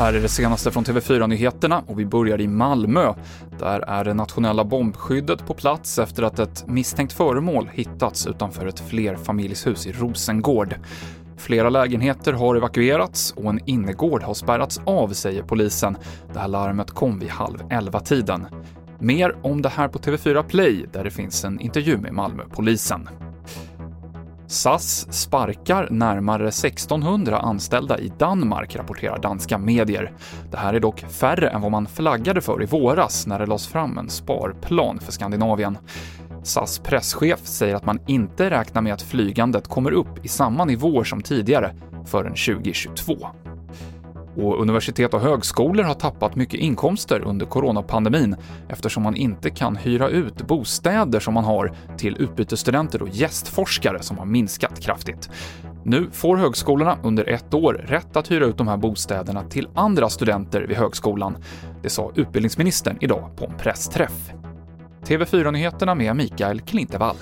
Här är det senaste från TV4-nyheterna och vi börjar i Malmö. Där är det nationella bombskyddet på plats efter att ett misstänkt föremål hittats utanför ett flerfamiljshus i Rosengård. Flera lägenheter har evakuerats och en innergård har spärrats av, säger polisen. Det här larmet kom vid halv elva-tiden. Mer om det här på TV4 Play, där det finns en intervju med Malmöpolisen. SAS sparkar närmare 1600 anställda i Danmark, rapporterar danska medier. Det här är dock färre än vad man flaggade för i våras när det lades fram en sparplan för Skandinavien. SAS presschef säger att man inte räknar med att flygandet kommer upp i samma nivåer som tidigare förrän 2022. Och universitet och högskolor har tappat mycket inkomster under coronapandemin eftersom man inte kan hyra ut bostäder som man har till utbytesstudenter och gästforskare som har minskat kraftigt. Nu får högskolorna under ett år rätt att hyra ut de här bostäderna till andra studenter vid högskolan. Det sa utbildningsministern idag på en pressträff. TV4-nyheterna med Mikael Klintevall.